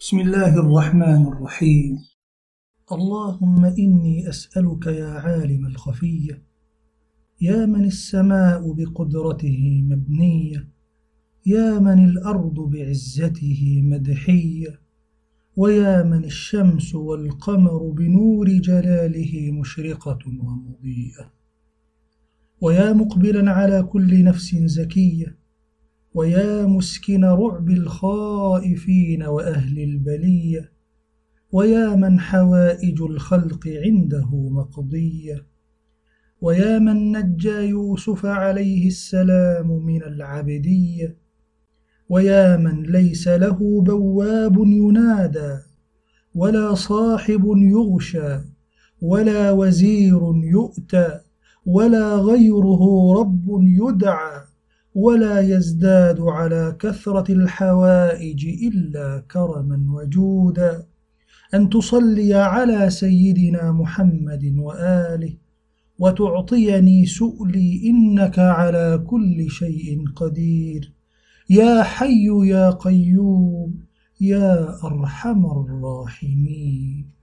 بسم الله الرحمن الرحيم. اللهم إني أسألك يا عالم الخفية يا من السماء بقدرته مبنية يا من الأرض بعزته مدحية ويا من الشمس والقمر بنور جلاله مشرقة ومضيئة. ويا مقبلا على كل نفس زكية ويا مسكن رعب الخائفين وأهل البلية ويا من حوائج الخلق عنده مقضية ويا من نجى يوسف عليه السلام من العبدية ويا من ليس له بواب ينادى ولا صاحب يغشى ولا وزير يؤتى ولا غيره رب يدعى. ولا يزداد على كثرة الحوائج إلا كرما وجودا. أن تصلي على سيدنا محمد وآله وتعطيني سؤلي إنك على كل شيء قدير. يا حي يا قيوم يا أرحم الراحمين.